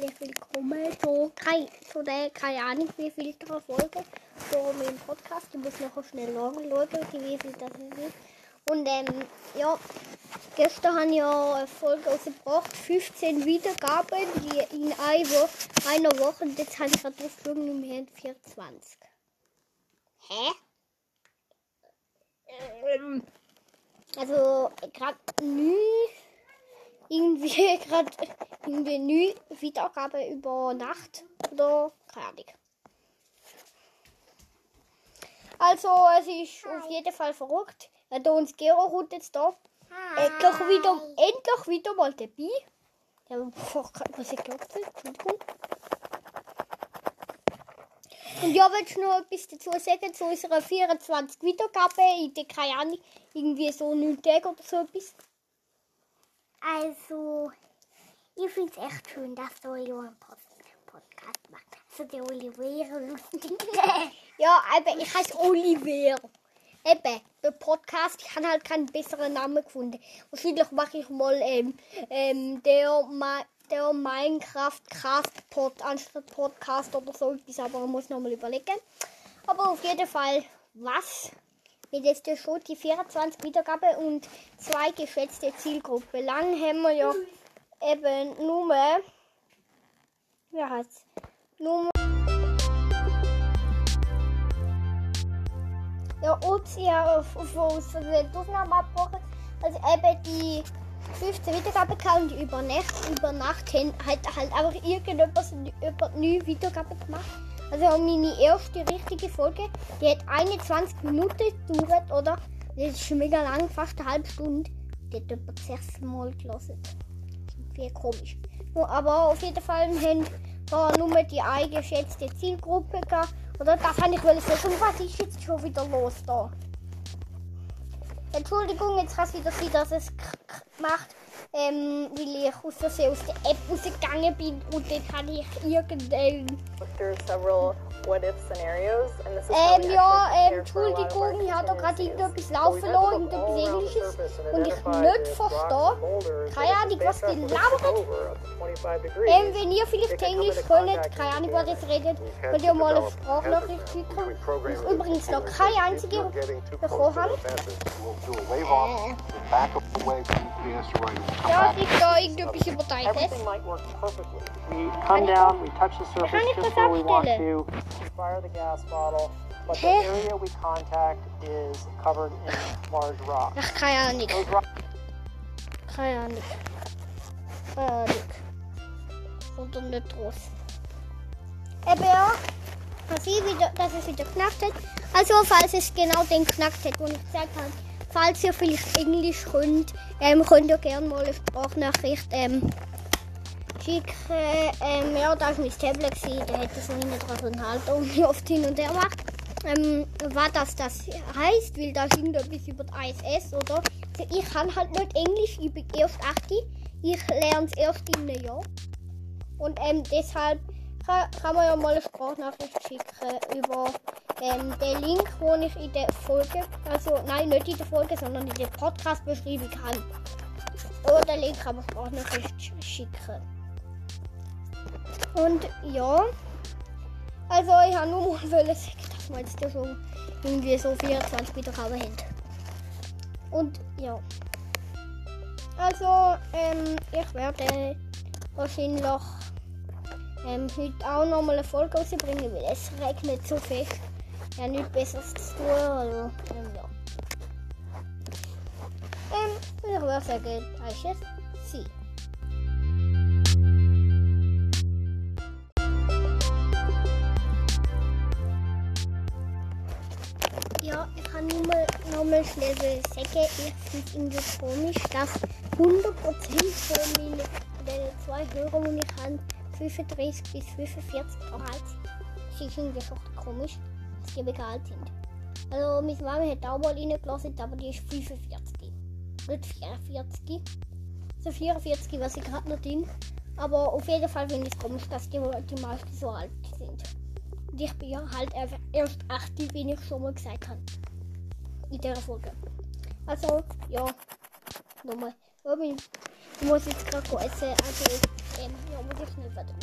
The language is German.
herzlich willkommen zu, drei, zu der, keine Ahnung, wie viel Folge von meinem Podcast. Ich muss nachher schnell nachschauen, wie viel das ist. Und ähm, ja, gestern habe ich ja eine Folge rausgebracht, 15 Wiedergaben die in einer Woche, einer Woche und jetzt habe ich gerade aufgeschaut und wir haben 24. Hä? Ähm, also gerade nie irgendwie gerade irgendwie nie Wiedergabe über Nacht oder keine Ahnung. Also es ist auf jeden Fall verrückt. Da uns Gero ruht jetzt da. Endlich wieder, endlich wieder mal dabei. Ja, boah, was ich glaube, Entschuldigung. Und ja, willst du noch etwas dazu sagen zu unserer 24 Wiedergabe in der, keine Ahnung, irgendwie so 9 Tage oder so etwas? Also, ich finde es echt schön, dass du ja einen Podcast machst. Also, der Oliver. Ja, eben, ich heiße Oliver. Eben, der Podcast, ich habe halt keinen besseren Namen gefunden. Wahrscheinlich mache ich mal ähm, ähm, der, der Minecraft Craft Pod anstatt Podcast oder so etwas, aber man muss nochmal überlegen. Aber auf jeden Fall, was? Mit jetzt schon die 24 Wiedergabe und zwei geschätzte Zielgruppen. Lang haben wir ja eben nur, wie heißt's? Nur Ja, ups, ich habe auf, die Aufnahme abgebrochen. Also eben die 15 Wiedergaben gehabt und über Nacht, über Nacht haben halt, halt einfach irgendetwas über neue Wiedergaben gemacht. Also meine erste richtige Folge, die hat 21 Minuten gedauert, oder? Das ist schon mega lang, fast eine halbe Stunde. Die hat etwa das erste Mal gelesen. Viel komisch. Aber auf jeden Fall haben da nur die eingeschätzte Zielgruppe gehabt. Oder das habe ich wollen sagen. Was ist jetzt schon wieder los da? Entschuldigung, jetzt kann es wieder sein, dass es macht, ähm, weil ich aus aus der App rausgegangen bin und dann habe ich irgendein... what if scenarios and this is Ähm, ja, ähm, Entschuldigung, ich habe da gerade irgendetwas laufen lassen, irgendetwas Englisches und ich nicht verstehe. Keine Ahnung, was die was labern. over up to 25 degrees, Ähm, wenn ihr vielleicht Englisch könnt, keine Ahnung, was jetzt redet, könnt ihr mal eine Sprachnachricht schicken. program Ich übrigens noch keine einzige bekommen habe. Äh, ja, ist da irgendetwas might work perfectly. We come down, we touch the surface Kann ich just das where we want abstellen? To. We fire the gas bottle, but the area we contact is covered in large rocks. Ach, keine Ahnung. Keine Ahnung. Keine Ahnung. Oder nicht groß. Eben ja, dass, ich wieder, dass es wieder knackt hat. Also, falls es genau den knackt hat, wo ich gesagt habe, falls ihr vielleicht Englisch könnt, ähm, könnt ihr gerne mal eine Sprachnachricht ähm, schicken. Ähm, ja, da war mein Tablet, gewesen, da hätte so hinten dran so einen Halter und ich oft hin und her macht. Ähm, was das, das heißt, weil da ist irgendetwas über die ISS, oder? Also ich kann halt nicht Englisch, ich bin erst 8. Ich lerne es erst in einem Jahr. Und ähm, deshalb kann, kann man ja mal eine Sprachnachricht schicken über ähm, den Link, den ich in der Folge, also nein, nicht in der Folge, sondern in der Podcast-Beschreibung kann. Oder den Link kann man Sprachnachricht sch- schicken. Und ja, also ich habe nur mal sagen, dass wir jetzt schon irgendwie so 24 Wiedergaben haben. Und ja. Also, ähm, ich werde wahrscheinlich ähm, heute auch nochmal eine Folge rausbringen, weil es regnet so fest. Ja, nichts Besseres zu tun. Also, ähm, ja. Ähm, ich würde sagen, das ist es. Schnell sagen, ich finde irgendwie komisch, dass 100% von meinen zwei Hörern, die ich habe, 35 bis 45 Jahre alt sind. Ist irgendwie schon komisch, dass die mega alt sind. Also, meine Mama hat auch mal reingelassen, aber die ist 45. Nicht 44. So 44, was ich gerade noch drin. Aber auf jeden Fall finde ich es komisch, dass die, die meisten so alt sind. Und ich bin ja halt einfach erst 8, wie ich schon mal gesagt habe. In dieser Folge. Also, ja. Nochmal. Mein- Ich muss jetzt gerade essen. Also, ähm, ja, muss ich schnell fertig.